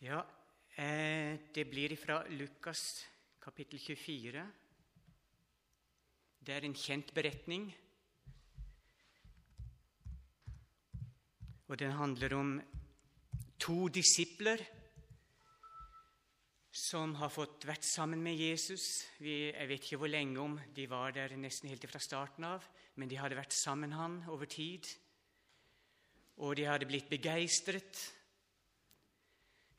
Ja, eh, det blir fra Lukas kapittel 24. Det er en kjent beretning. Og den handler om to disipler som har fått vært sammen med Jesus. Vi, jeg vet ikke hvor lenge om de var der nesten helt fra starten av, men de hadde vært sammen med han over tid. Og de hadde blitt begeistret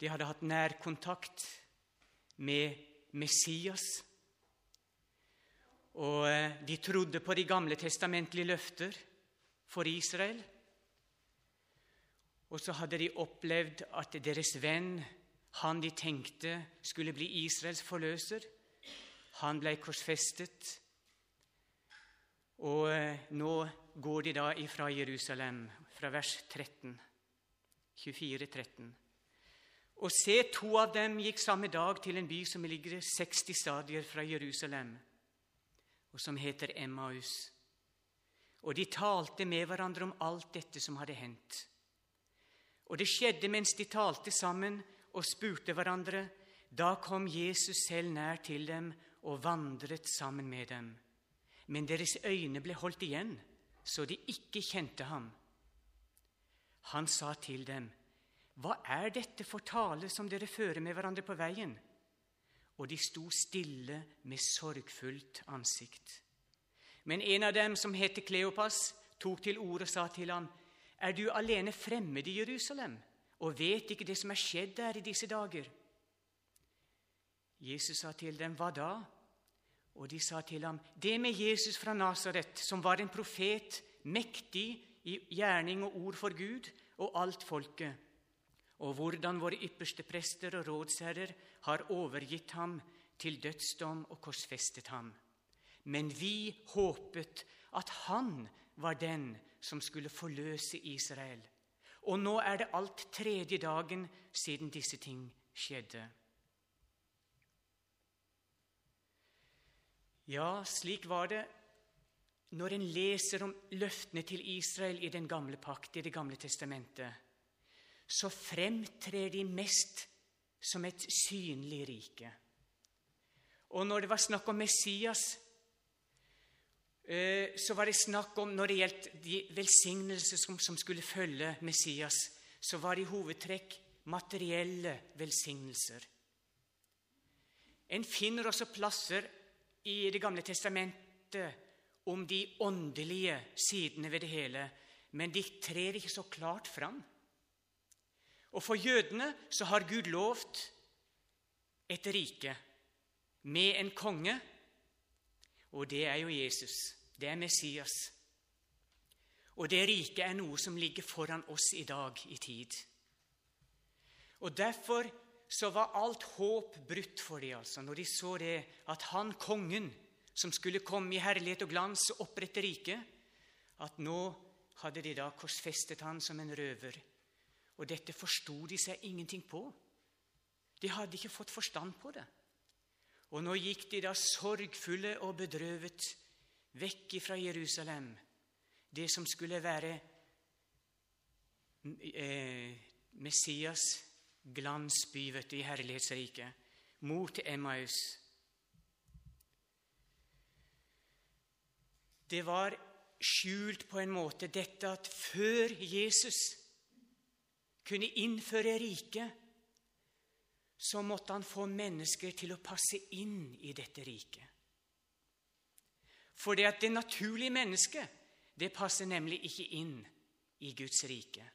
de hadde hatt nærkontakt med Messias. Og eh, de trodde på de gamle testamentlige løfter for Israel. Og så hadde de opplevd at deres venn, han de tenkte skulle bli Israels forløser, han ble korsfestet. Og eh, nå går de da ifra Jerusalem, fra vers 13, 24, 13. Og se, to av dem gikk samme dag til en by som ligger 60 stadier fra Jerusalem, og som heter Emmaus. Og de talte med hverandre om alt dette som hadde hendt. Og det skjedde mens de talte sammen og spurte hverandre. Da kom Jesus selv nær til dem og vandret sammen med dem. Men deres øyne ble holdt igjen, så de ikke kjente ham. Han sa til dem, hva er dette for tale som dere fører med hverandre på veien? Og de sto stille med sorgfullt ansikt. Men en av dem, som heter Kleopas, tok til orde og sa til ham, Er du alene fremmed i Jerusalem og vet ikke det som er skjedd der i disse dager? Jesus sa til dem, Hva da? Og de sa til ham, Det med Jesus fra Nasaret, som var en profet, mektig i gjerning og ord for Gud og alt folket og hvordan våre ypperste prester og rådsherrer har overgitt ham til dødsdom og korsfestet ham. Men vi håpet at han var den som skulle forløse Israel. Og nå er det alt tredje dagen siden disse ting skjedde. Ja, slik var det når en leser om løftene til Israel i den gamle pakt, i Det gamle testamentet så fremtrer de mest som et synlig rike. Og når det var snakk om Messias, eh, så var det snakk om Når det gjaldt de velsignelser som, som skulle følge Messias, så var det i hovedtrekk materielle velsignelser. En finner også plasser i Det gamle testamentet om de åndelige sidene ved det hele, men de trer ikke så klart fram. Og for jødene så har Gud lovt et rike med en konge, og det er jo Jesus. Det er Messias. Og det riket er noe som ligger foran oss i dag i tid. Og Derfor så var alt håp brutt for dem altså, når de så det at han kongen, som skulle komme i herlighet og glans og opprette riket, at nå hadde de da korsfestet han som en røver og dette forsto de seg ingenting på. De hadde ikke fått forstand på det. Og nå gikk de da sorgfulle og bedrøvet vekk fra Jerusalem, det som skulle være eh, Messias glansby vet du, i herlighetsriket, mot Emmaus. Det var skjult på en måte dette at før Jesus kunne innføre riket, så måtte han få mennesker til å passe inn i dette riket. For det at det naturlige mennesket det passer nemlig ikke inn i Guds rike.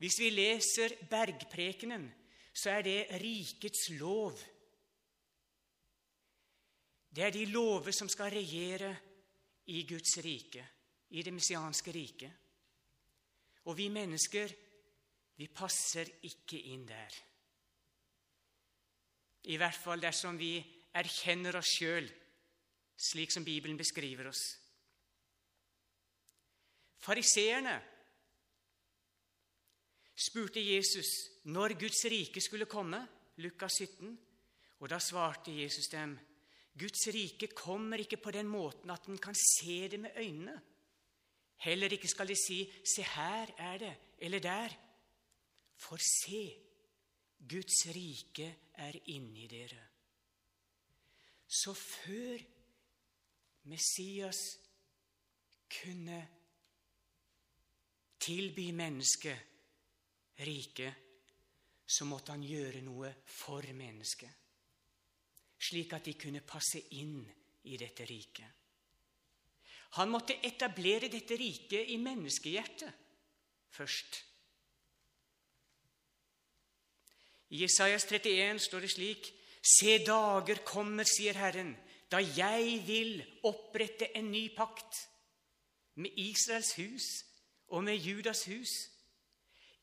Hvis vi leser Bergprekenen, så er det rikets lov. Det er de lover som skal regjere i Guds rike, i det messianske riket. Og vi mennesker vi passer ikke inn der. I hvert fall dersom vi erkjenner oss sjøl slik som Bibelen beskriver oss. Fariseerne spurte Jesus når Guds rike skulle komme, Lukas 17, og da svarte Jesus dem Guds rike kommer ikke på den måten at en kan se det med øynene. Heller ikke skal de si 'se her er det', eller 'der'. For se, Guds rike er inni dere. Så før Messias kunne tilby mennesket riket, så måtte han gjøre noe for mennesket, slik at de kunne passe inn i dette riket. Han måtte etablere dette riket i menneskehjertet først. I Jesajas 31 står det slik.: Se, dager kommer, sier Herren, da jeg vil opprette en ny pakt med Israels hus og med Judas hus.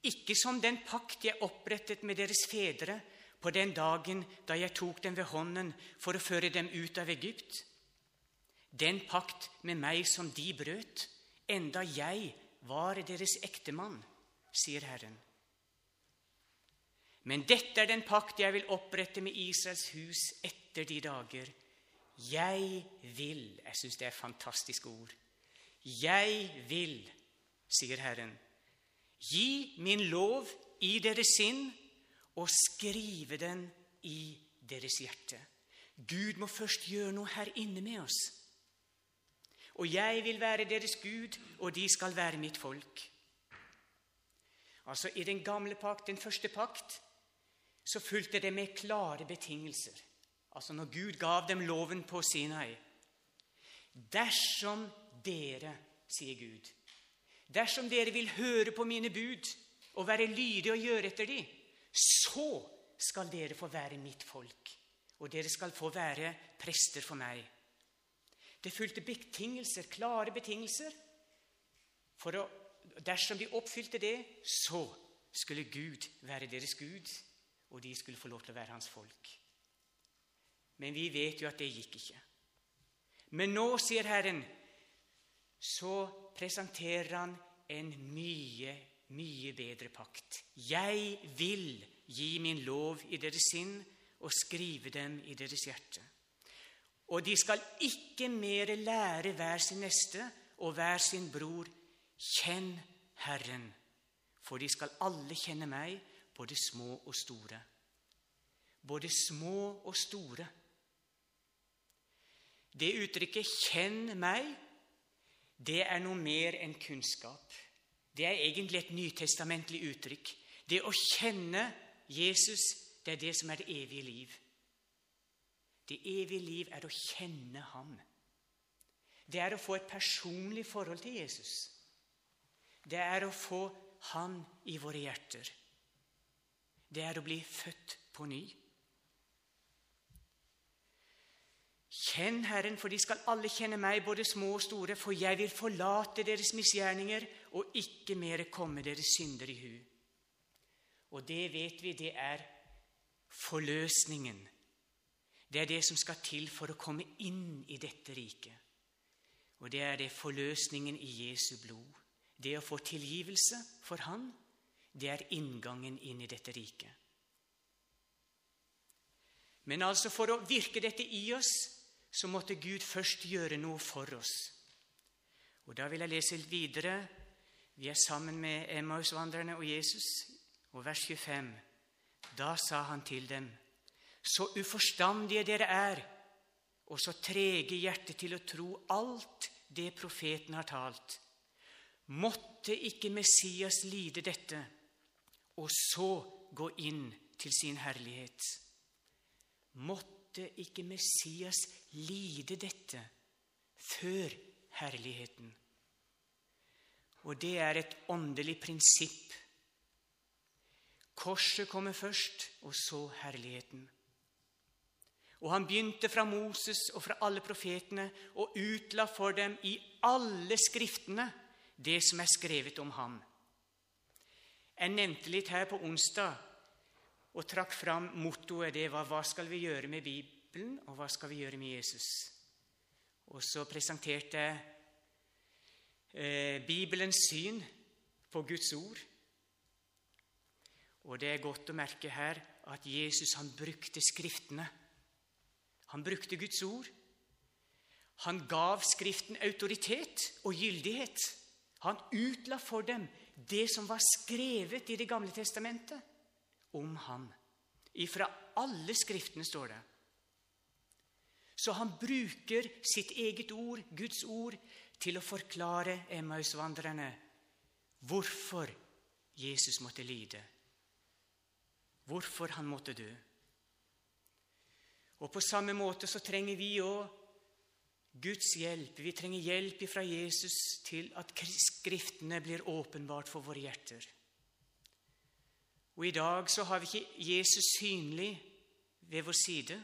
Ikke som den pakt jeg opprettet med deres fedre på den dagen da jeg tok dem ved hånden for å føre dem ut av Egypt. Den pakt med meg som de brøt, enda jeg var deres ektemann, sier Herren. Men dette er den pakt jeg vil opprette med Israels hus etter de dager. Jeg vil Jeg syns det er fantastiske ord. Jeg vil, sier Herren, gi min lov i deres sinn og skrive den i deres hjerte. Gud må først gjøre noe her inne med oss. Og jeg vil være deres Gud, og de skal være mitt folk. Altså I den gamle pakt, den første pakt, så fulgte det med klare betingelser. Altså når Gud gav dem loven på Sinai. Dersom dere, sier Gud, dersom dere vil høre på mine bud og være lydige og gjøre etter dem, så skal dere få være mitt folk, og dere skal få være prester for meg. Det fulgte betingelser, klare betingelser. For å, dersom de oppfylte det, så skulle Gud være deres Gud, og de skulle få lov til å være hans folk. Men vi vet jo at det gikk ikke. Men nå, sier Herren, så presenterer han en mye, mye bedre pakt. Jeg vil gi min lov i deres sinn og skrive dem i deres hjerte. Og de skal ikke mere lære hver sin neste og hver sin bror Kjenn Herren, for de skal alle kjenne meg, både små og store. Både små og store. Det uttrykket 'kjenn meg' det er noe mer enn kunnskap. Det er egentlig et nytestamentlig uttrykk. Det å kjenne Jesus, det er det som er det evige liv. Det evige liv er å kjenne ham. Det er å få et personlig forhold til Jesus. Det er å få Han i våre hjerter. Det er å bli født på ny. Kjenn Herren, for de skal alle kjenne meg, både små og store, for jeg vil forlate deres misgjerninger og ikke mere komme deres synder i hu. Og det vet vi, det er forløsningen. Det er det som skal til for å komme inn i dette riket. Og det er det forløsningen i Jesu blod. Det å få tilgivelse for Han, det er inngangen inn i dette riket. Men altså for å virke dette i oss, så måtte Gud først gjøre noe for oss. Og Da vil jeg lese litt videre. Vi er sammen med Emmausvandrerne og Jesus. Og vers 25. Da sa han til dem:" Så uforstandige dere er, og så trege hjertet til å tro alt det profeten har talt. Måtte ikke Messias lide dette, og så gå inn til sin herlighet? Måtte ikke Messias lide dette før herligheten? Og det er et åndelig prinsipp. Korset kommer først, og så herligheten. Og han begynte fra Moses og fra alle profetene og utla for dem i alle skriftene det som er skrevet om ham. Jeg nevnte litt her på onsdag og trakk fram mottoet. Det var 'Hva skal vi gjøre med Bibelen, og hva skal vi gjøre med Jesus?' Og så presenterte jeg eh, Bibelens syn på Guds ord. Og det er godt å merke her at Jesus han brukte Skriftene han brukte Guds ord. Han gav Skriften autoritet og gyldighet. Han utla for dem det som var skrevet i Det gamle testamentet om ham, Ifra alle skriftene, står det. Så han bruker sitt eget ord, Guds ord, til å forklare Emmausvandrerne hvorfor Jesus måtte lide, hvorfor han måtte dø. Og På samme måte så trenger vi òg Guds hjelp. Vi trenger hjelp fra Jesus til at Skriftene blir åpenbart for våre hjerter. Og I dag så har vi ikke Jesus synlig ved vår side.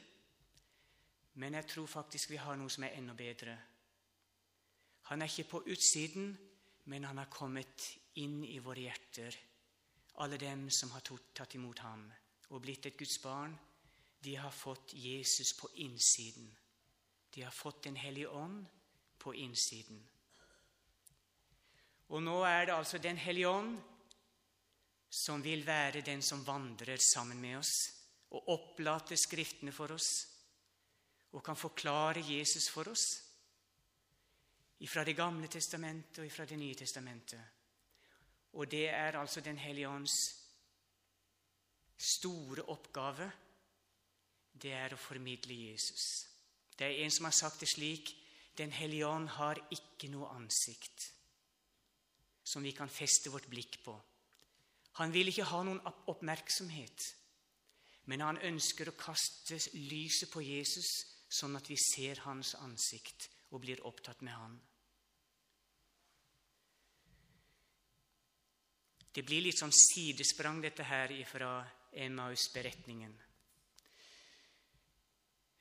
Men jeg tror faktisk vi har noe som er enda bedre. Han er ikke på utsiden, men han har kommet inn i våre hjerter. Alle dem som har tatt imot ham og blitt et Guds barn, de har fått Jesus på innsiden. De har fått Den hellige ånd på innsiden. Og nå er det altså Den hellige ånd som vil være den som vandrer sammen med oss og opplater Skriftene for oss og kan forklare Jesus for oss fra Det gamle testamentet og fra Det nye testamentet. Og det er altså Den hellige ånds store oppgave. Det er å formidle Jesus. Det er en som har sagt det slik Den hellige ånd har ikke noe ansikt som vi kan feste vårt blikk på. Han vil ikke ha noen oppmerksomhet, men han ønsker å kaste lyset på Jesus sånn at vi ser hans ansikt og blir opptatt med han. Det blir litt sånn sidesprang, dette her fra Emmaus-beretningen.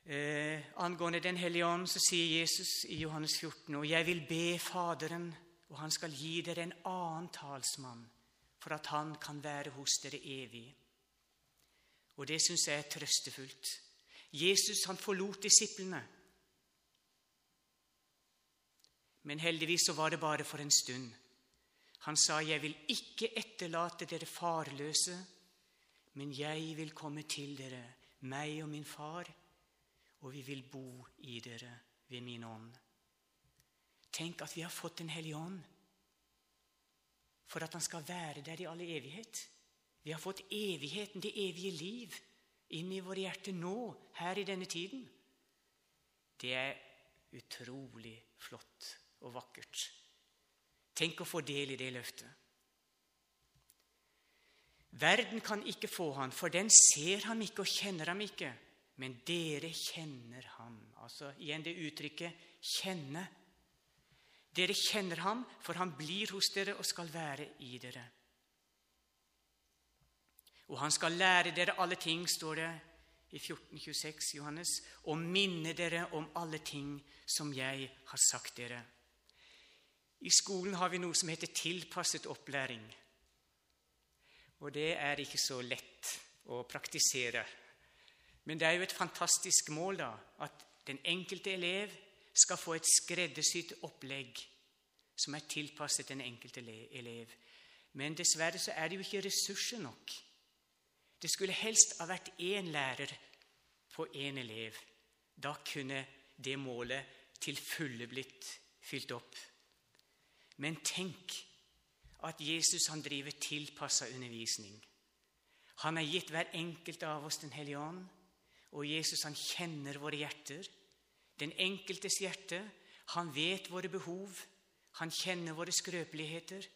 Eh, angående Den hellige ånd så sier Jesus i Johannes 14.: Og jeg vil be Faderen, og han skal gi dere en annen talsmann, for at han kan være hos dere evig. Og det syns jeg er trøstefullt. Jesus han forlot disiplene. Men heldigvis så var det bare for en stund. Han sa, 'Jeg vil ikke etterlate dere farløse, men jeg vil komme til dere, meg og min far, og vi vil bo i dere ved min ånd.' Tenk at vi har fått Den hellige ånd for at han skal være der i all evighet. Vi har fått evigheten, det evige liv inn i våre hjerter nå, her i denne tiden. Det er utrolig flott og vakkert. Tenk å få del i det løftet. Verden kan ikke få han, for den ser ham ikke og kjenner ham ikke. Men dere kjenner ham. Altså igjen det uttrykket 'kjenne'. Dere kjenner ham, for han blir hos dere og skal være i dere. Og han skal lære dere alle ting, står det i 1426, Johannes, og minne dere om alle ting som jeg har sagt dere. I skolen har vi noe som heter tilpasset opplæring. Og det er ikke så lett å praktisere. Men det er jo et fantastisk mål da, at den enkelte elev skal få et skreddersydd opplegg som er tilpasset den enkelte elev. Men dessverre så er det jo ikke ressurser nok det skulle helst ha vært én lærer på én elev. Da kunne det målet til fulle blitt fylt opp. Men tenk at Jesus han driver tilpassa undervisning. Han har gitt hver enkelt av oss Den hellige ånd, og Jesus han kjenner våre hjerter. Den enkeltes hjerte. Han vet våre behov. Han kjenner våre skrøpeligheter.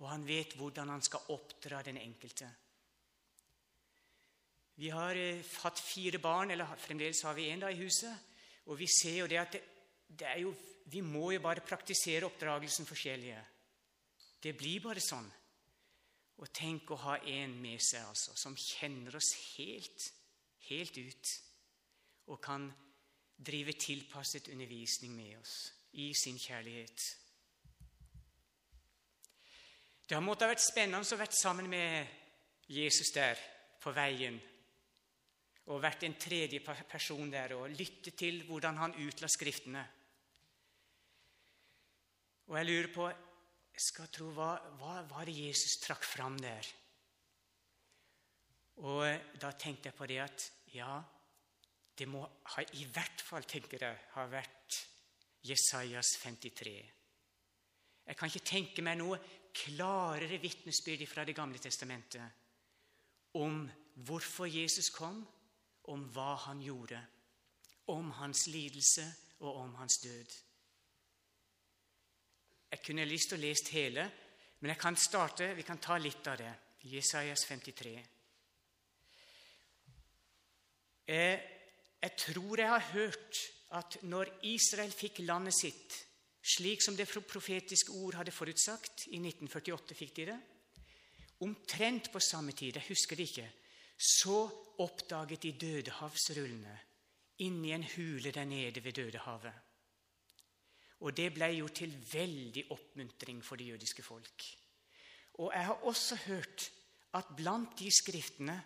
Og han vet hvordan han skal oppdra den enkelte. Vi har eh, hatt fire barn, eller fremdeles har vi én i huset. Og vi ser jo det at det, det er jo, vi må jo bare praktisere oppdragelsen forskjellige. Det blir bare sånn. Og tenk å ha en med seg altså, som kjenner oss helt, helt ut, og kan drive tilpasset undervisning med oss i sin kjærlighet. Det har måttet ha vært spennende å være sammen med Jesus der på veien og vært en tredje person der og lyttet til hvordan han utla Skriftene. Og jeg lurer på jeg skal tro, hva, hva var det Jesus trakk fram der? Og da tenkte jeg på det at ja, det må ha, i hvert fall tenker jeg, ha vært Jesajas 53. Jeg kan ikke tenke meg noe klarere vitnesbyrd fra Det gamle testamentet om hvorfor Jesus kom, om hva han gjorde, om hans lidelse og om hans død. Jeg kunne lyst til å lese hele, men jeg kan starte, vi kan ta litt av det. Jesajas 53. Jeg, jeg tror jeg har hørt at når Israel fikk landet sitt, slik som det profetiske ord hadde forutsagt I 1948 fikk de det. Omtrent på samme tid, jeg husker det ikke, så oppdaget de Dødehavsrullene inni en hule der nede ved Dødehavet. Og det ble jo til veldig oppmuntring for det jødiske folk. Og jeg har også hørt at blant de skriftene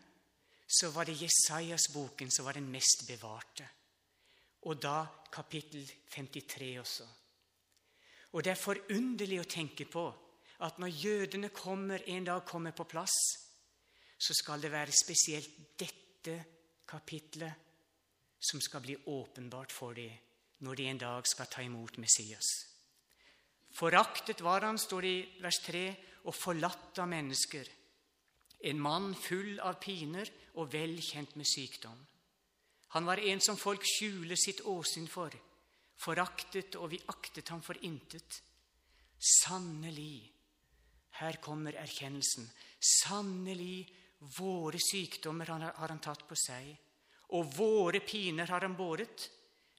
så var det Jesajas-boken som var den mest bevarte. Og da kapittel 53 også. Og det er forunderlig å tenke på at når jødene kommer, en dag kommer på plass, så skal det være spesielt dette kapitlet som skal bli åpenbart for dem når de en dag skal ta imot Messias. Foraktet var han, står det i vers 3, og forlatt av mennesker. En mann full av piner og vel kjent med sykdom. Han var en som folk skjuler sitt åsyn for foraktet, og vi aktet ham for intet. Sannelig, her kommer erkjennelsen. Sannelig, våre sykdommer har han tatt på seg, og våre piner har han båret.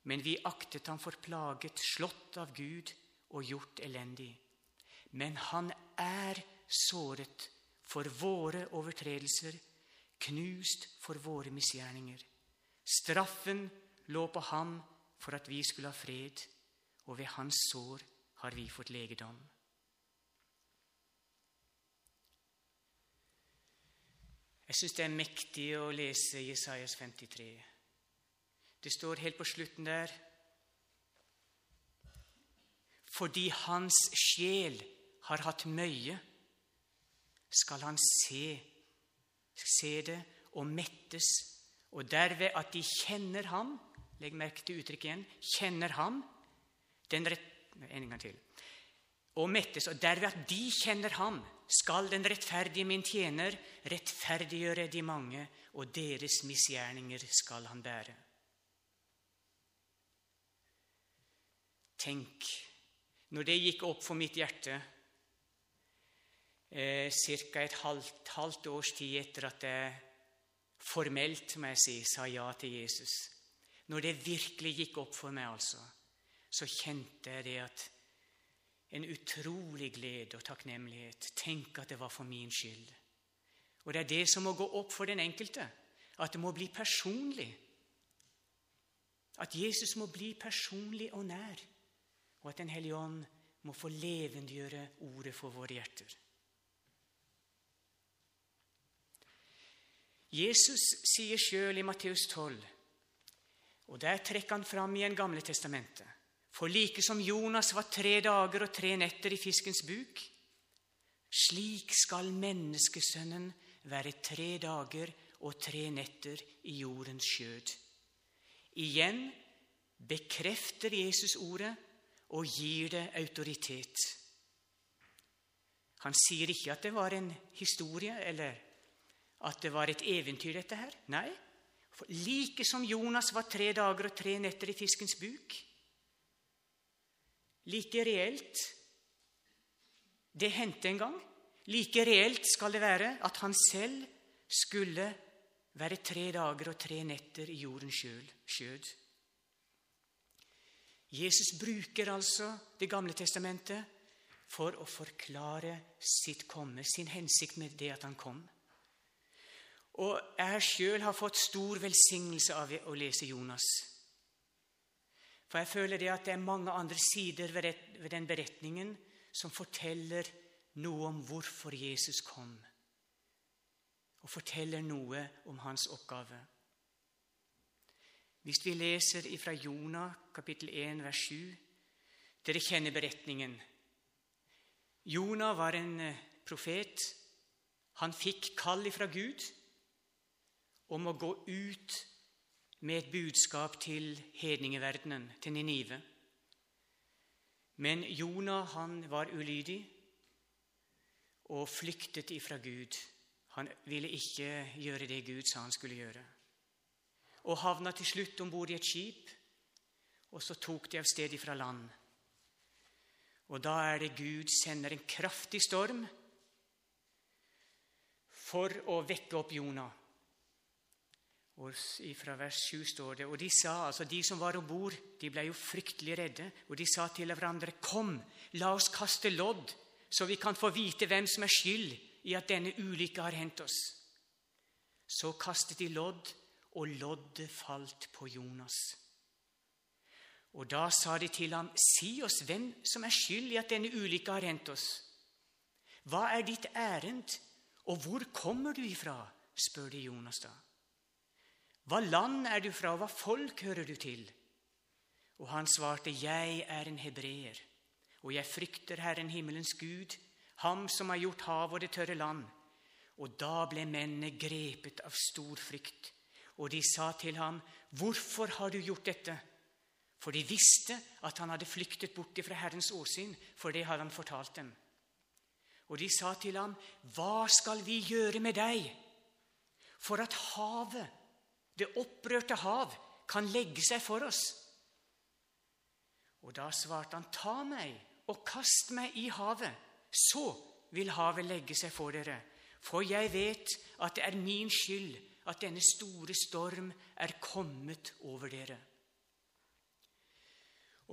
Men vi aktet ham for plaget, slått av Gud og gjort elendig. Men han er såret for våre overtredelser, knust for våre misgjerninger. Straffen lå på ham for at vi skulle ha fred, og ved hans sår har vi fått legedom. Jeg syns det er mektig å lese Jesajas 53. Det står helt på slutten der Fordi hans sjel har hatt møye, skal han se, se det og mettes, og derved at de kjenner ham, Legg merke til uttrykket igjen. Kjenner ham den rett... En gang til. Og mettes. Og derved at de kjenner ham, skal den rettferdige min tjener rettferdiggjøre de mange, og deres misgjerninger skal han bære. Tenk, når det gikk opp for mitt hjerte eh, ca. et halvt, halvt års tid etter at jeg formelt må jeg si, sa ja til Jesus når det virkelig gikk opp for meg, altså, så kjente jeg det at en utrolig glede og takknemlighet. Tenk at det var for min skyld. Og det er det som må gå opp for den enkelte. At det må bli personlig. At Jesus må bli personlig og nær. Og at Den hellige ånd må få levendegjøre ordet for våre hjerter. Jesus sier sjøl i Matteus 12 og Der trekker han fram igjen Gamle testamentet. For like som Jonas var tre dager og tre netter i fiskens buk, slik skal menneskesønnen være tre dager og tre netter i jordens skjød. Igjen bekrefter Jesus ordet og gir det autoritet. Han sier ikke at det var en historie eller at det var et eventyr, dette her. Nei, for like som Jonas var tre dager og tre netter i fiskens buk, like reelt Det hendte en gang. Like reelt skal det være at han selv skulle være tre dager og tre netter i jordens skjød. Jesus bruker altså Det gamle testamentet for å forklare sitt komme, sin hensikt med det at han kom. Og jeg sjøl har fått stor velsignelse av å lese Jonas. For jeg føler det at det er mange andre sider ved den beretningen som forteller noe om hvorfor Jesus kom, og forteller noe om hans oppgave. Hvis vi leser fra Jonah kapittel 1 vers 7 Dere kjenner beretningen. Jonah var en eh, profet. Han fikk kall ifra Gud om å gå ut med et budskap til hedningeverdenen, til Ninive. Men Jonah han var ulydig og flyktet ifra Gud. Han ville ikke gjøre det Gud sa han skulle gjøre. Og havna til slutt om bord i et skip, og så tok de av sted fra land. Og da er det Gud sender en kraftig storm for å vekke opp Jonah. Og Fra vers 7 står det Og de sa, altså de som var om bord, de ble jo fryktelig redde. Og de sa til hverandre, 'Kom, la oss kaste lodd, så vi kan få vite hvem som er skyld i at denne ulykka har hendt oss.' Så kastet de lodd, og loddet falt på Jonas. Og da sa de til ham, 'Si oss hvem som er skyld i at denne ulykka har hendt oss.' 'Hva er ditt ærend, og hvor kommer du ifra?' spør de Jonas da. Hva land er du fra, og hva folk hører du til? Og han svarte, Jeg er en hebreer, og jeg frykter Herren himmelens Gud, Ham som har gjort hav og det tørre land. Og da ble mennene grepet av stor frykt, og de sa til ham, Hvorfor har du gjort dette? For de visste at han hadde flyktet bort fra Herrens åsyn, for det hadde han fortalt dem. Og de sa til ham, Hva skal vi gjøre med deg for at havet det opprørte hav, kan legge seg for oss. Og da svarte han, ta meg og kast meg i havet, så vil havet legge seg for dere. For jeg vet at det er min skyld at denne store storm er kommet over dere.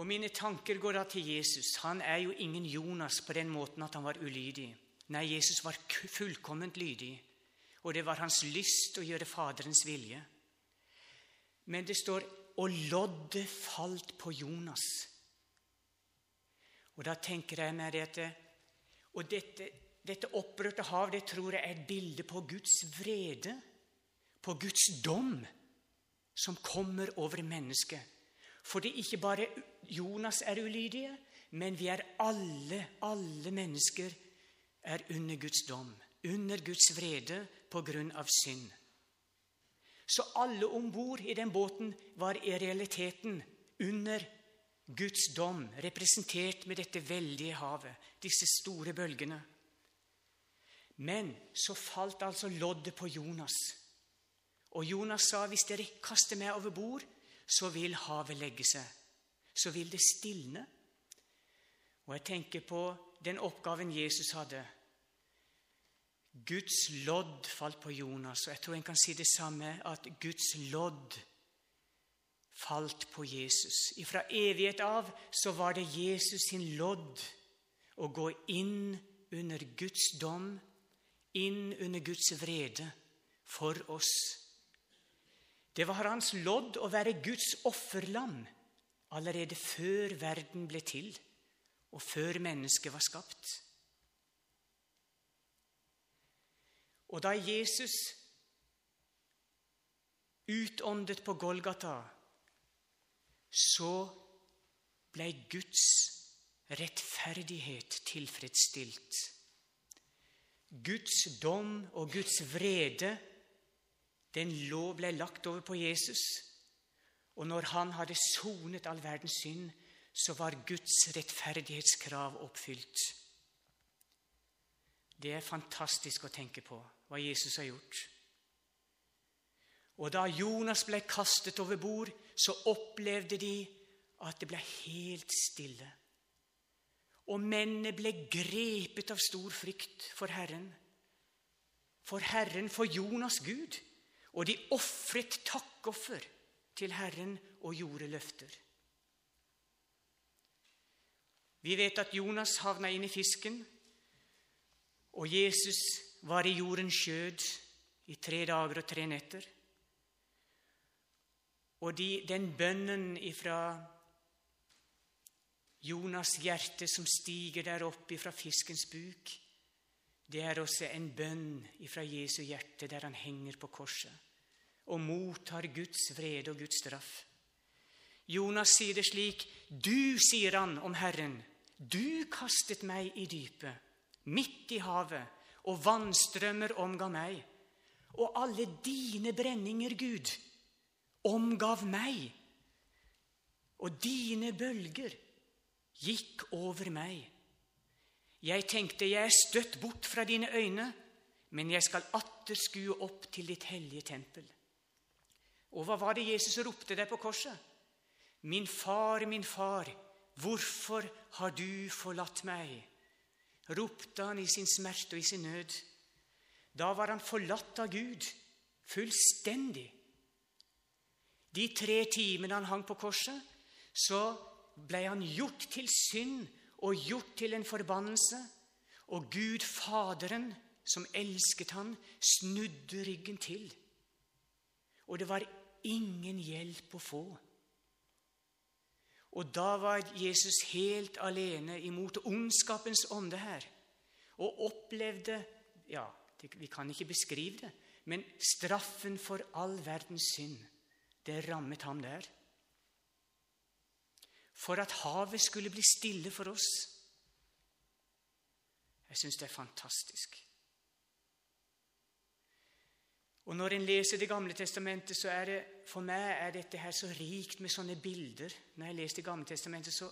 Og Mine tanker går da til Jesus. Han er jo ingen Jonas på den måten at han var ulydig. Nei, Jesus var fullkomment lydig, og det var hans lyst å gjøre Faderens vilje. Men det står 'og loddet falt på Jonas'. Og Da tenker jeg meg at og dette, dette opprørte hav det tror jeg er et bilde på Guds vrede, på Guds dom, som kommer over mennesket. Fordi ikke bare Jonas er ulydige, men vi er alle, alle mennesker er under Guds dom, under Guds vrede på grunn av synd. Så alle om bord i den båten var i realiteten under Guds dom, representert med dette veldige havet, disse store bølgene. Men så falt altså loddet på Jonas. Og Jonas sa, 'Hvis dere kaster meg over bord, så vil havet legge seg.' Så vil det stilne. Og jeg tenker på den oppgaven Jesus hadde. Guds lodd falt på Jonas, og jeg tror en kan si det samme, at Guds lodd falt på Jesus. Fra evighet av så var det Jesus sin lodd å gå inn under Guds dom, inn under Guds vrede for oss. Det var hans lodd å være Guds offerlam allerede før verden ble til, og før mennesket var skapt. Og da Jesus utåndet på Golgata, så ble Guds rettferdighet tilfredsstilt. Guds dom og Guds vrede, den lov ble lagt over på Jesus. Og når han hadde sonet all verdens synd, så var Guds rettferdighetskrav oppfylt. Det er fantastisk å tenke på hva Jesus har gjort. Og da Jonas ble kastet over bord, så opplevde de at det ble helt stille. Og mennene ble grepet av stor frykt for Herren. For Herren, for Jonas Gud. Og de ofret takkoffer til Herren og gjorde løfter. Vi vet at Jonas havna inn i fisken, og Jesus var i jordens skjød i tre dager og tre netter. Og de, den bønnen ifra Jonas' hjerte som stiger der oppe fra fiskens buk, det er også en bønn ifra Jesu hjerte der han henger på korset og mottar Guds vrede og Guds straff. Jonas sier det slik.: Du, sier han om Herren, du kastet meg i dypet, midt i havet, og vannstrømmer omga meg. Og alle dine brenninger, Gud, omgav meg. Og dine bølger gikk over meg. Jeg tenkte, jeg er støtt bort fra dine øyne, men jeg skal atter skue opp til ditt hellige tempel. Og hva var det Jesus ropte der på korset? Min far, min far, hvorfor har du forlatt meg? Ropte han i sin smerte og i sin nød. Da var han forlatt av Gud fullstendig. De tre timene han hang på korset, så ble han gjort til synd og gjort til en forbannelse. Og Gud Faderen, som elsket han, snudde ryggen til. Og det var ingen hjelp å få. Og da var Jesus helt alene imot ondskapens ånde her og opplevde ja, Vi kan ikke beskrive det, men straffen for all verdens synd, det rammet ham der. For at havet skulle bli stille for oss. Jeg syns det er fantastisk. Og Når en leser Det gamle testamentet, så er det for meg er dette her så rikt med sånne bilder. Når jeg leser Det gamle testamentet, så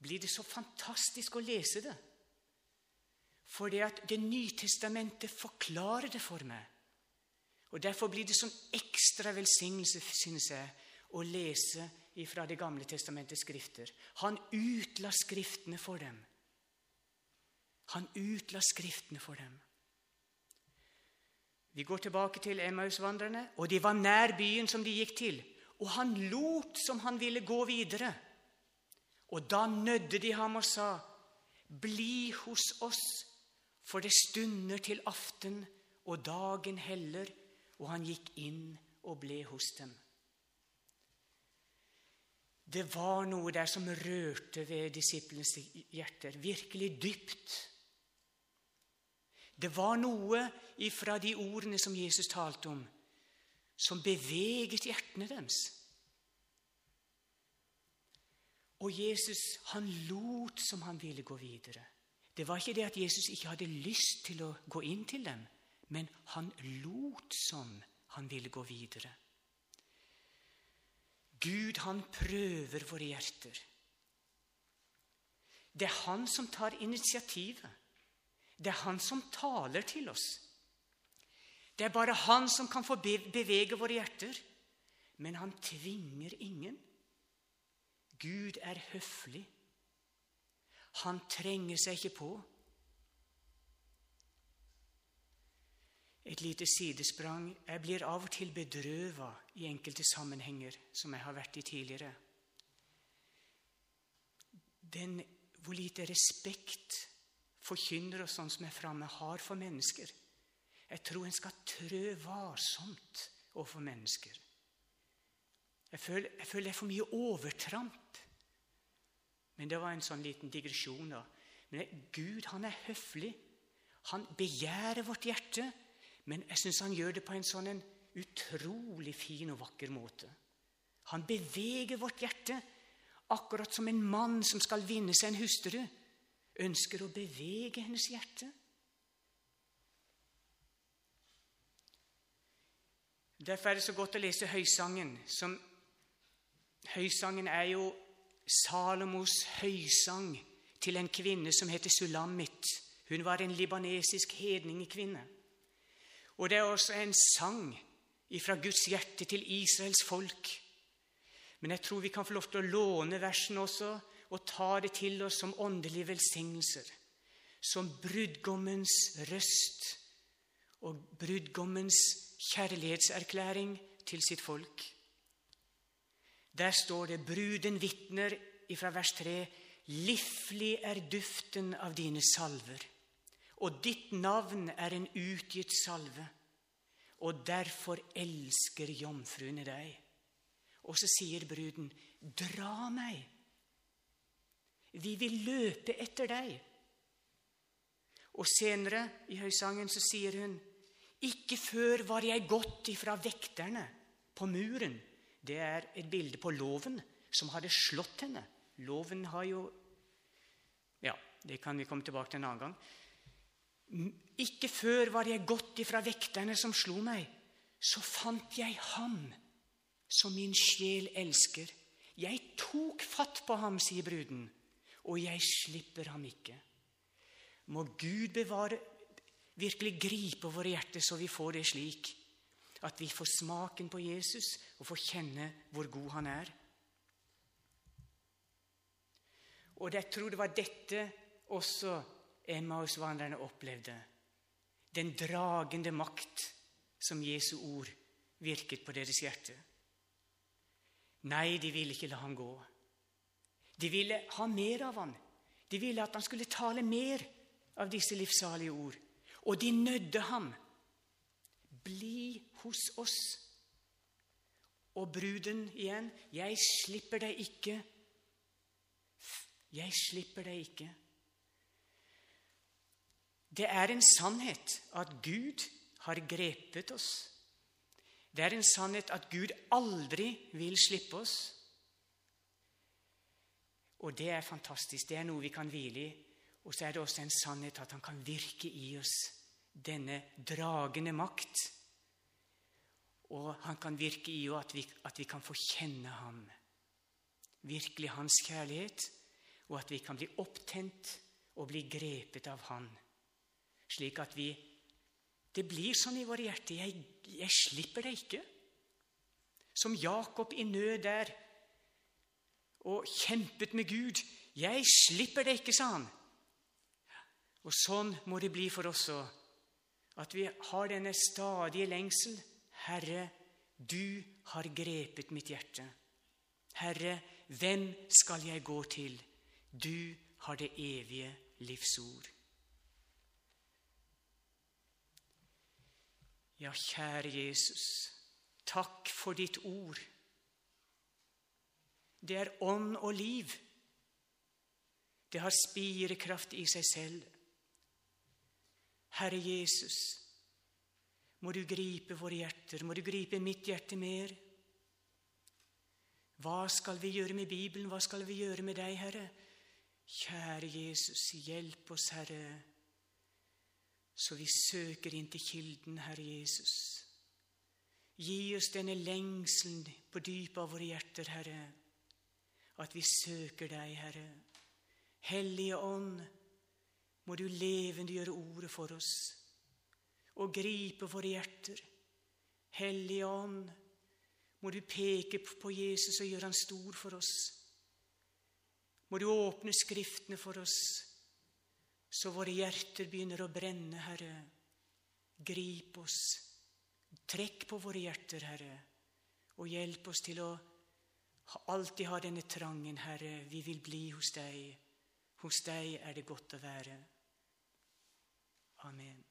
blir det så fantastisk å lese det. For det at Det nye testamentet forklarer det for meg. Og Derfor blir det sånn ekstra velsignelse, synes jeg, å lese fra Det gamle testamentets skrifter. Han utla Skriftene for dem. Han utla Skriftene for dem. Vi går tilbake til Emmausvandrerne, og de var nær byen som de gikk til. Og han lot som han ville gå videre. Og da nødde de ham og sa, 'Bli hos oss, for det stunder til aften, og dagen heller.' Og han gikk inn og ble hos dem. Det var noe der som rørte ved disiplenes hjerter, virkelig dypt. Det var noe ifra de ordene som Jesus talte om, som beveget hjertene deres. Og Jesus han lot som han ville gå videre. Det var ikke det at Jesus ikke hadde lyst til å gå inn til dem, men han lot som han ville gå videre. Gud, han prøver våre hjerter. Det er han som tar initiativet. Det er han som taler til oss. Det er bare han som kan få bevege våre hjerter. Men han tvinger ingen. Gud er høflig. Han trenger seg ikke på. Et lite sidesprang. Jeg blir av og til bedrøva i enkelte sammenhenger som jeg har vært i tidligere. Den, hvor lite respekt forkynnere og sånn som er framme, har for mennesker. Jeg tror en skal trø varsomt overfor mennesker. Jeg føler, jeg føler det er for mye overtramp. Men det var en sånn liten digresjon. da. Men Gud han er høflig. Han begjærer vårt hjerte, men jeg syns han gjør det på en sånn en utrolig fin og vakker måte. Han beveger vårt hjerte, akkurat som en mann som skal vinne seg en hustru ønsker å bevege hennes hjerte. Derfor er det så godt å lese Høysangen. Som, høysangen er jo Salomos høysang til en kvinne som heter Sulamit. Hun var en libanesisk hedningekvinne. Og det er også en sang fra Guds hjerte til Israels folk. Men jeg tror vi kan få lov til å låne versene også og tar det til oss som åndelige velsignelser. Som brudgommens røst og brudgommens kjærlighetserklæring til sitt folk. Der står det bruden vitner ifra vers 3.: Liflig er duften av dine salver, og ditt navn er en utgitt salve, og derfor elsker jomfruene deg. Og så sier bruden, dra meg vi vil løpe etter deg. Og senere i høysangen så sier hun ikke før var jeg gått ifra vekterne på muren. Det er et bilde på loven som hadde slått henne. Loven har jo Ja, det kan vi komme tilbake til en annen gang. Ikke før var jeg gått ifra vekterne som slo meg. Så fant jeg ham som min sjel elsker. Jeg tok fatt på ham, sier bruden og jeg slipper ham ikke. Må Gud bevare virkelig gripe våre hjerter så vi får det slik at vi får smaken på Jesus og får kjenne hvor god han er. Og jeg tror det var dette også Emmaus-vandrerne opplevde. Den dragende makt som Jesu ord virket på deres hjerte. Nei, de ville ikke la ham gå. De ville ha mer av han. De ville at han skulle tale mer av disse livssalige ord. Og de nødde ham. Bli hos oss. Og bruden igjen. Jeg slipper deg ikke. Jeg slipper deg ikke. Det er en sannhet at Gud har grepet oss. Det er en sannhet at Gud aldri vil slippe oss. Og det er fantastisk. Det er noe vi kan hvile i. Og så er det også en sannhet at han kan virke i oss denne dragende makt. Og han kan virke i at at vi kan få kjenne ham. Virkelig hans kjærlighet. Og at vi kan bli opptent og bli grepet av han. Slik at vi Det blir sånn i våre hjerter. Jeg, jeg slipper det ikke. Som Jakob i nød der og kjempet med Gud. 'Jeg slipper det ikke', sa han. Og sånn må det bli for oss òg. At vi har denne stadige lengsel. Herre, du har grepet mitt hjerte. Herre, hvem skal jeg gå til? Du har det evige livsord. Ja, kjære Jesus, takk for ditt ord. Det er ånd og liv. Det har spirekraft i seg selv. Herre Jesus, må du gripe våre hjerter, må du gripe mitt hjerte mer. Hva skal vi gjøre med Bibelen, hva skal vi gjøre med deg, Herre? Kjære Jesus, hjelp oss, Herre, så vi søker inn til kilden, Herre Jesus. Gi oss denne lengselen på dypet av våre hjerter, Herre at vi søker deg, Herre. Hellige Ånd, må du levendegjøre ordet for oss og gripe våre hjerter. Hellige Ånd, må du peke på Jesus og gjøre han stor for oss. Må du åpne Skriftene for oss, så våre hjerter begynner å brenne, Herre. Grip oss. Trekk på våre hjerter, Herre, og hjelp oss til å alltid ha denne trangen, Herre. Vi vil bli hos deg. Hos deg er det godt å være. Amen.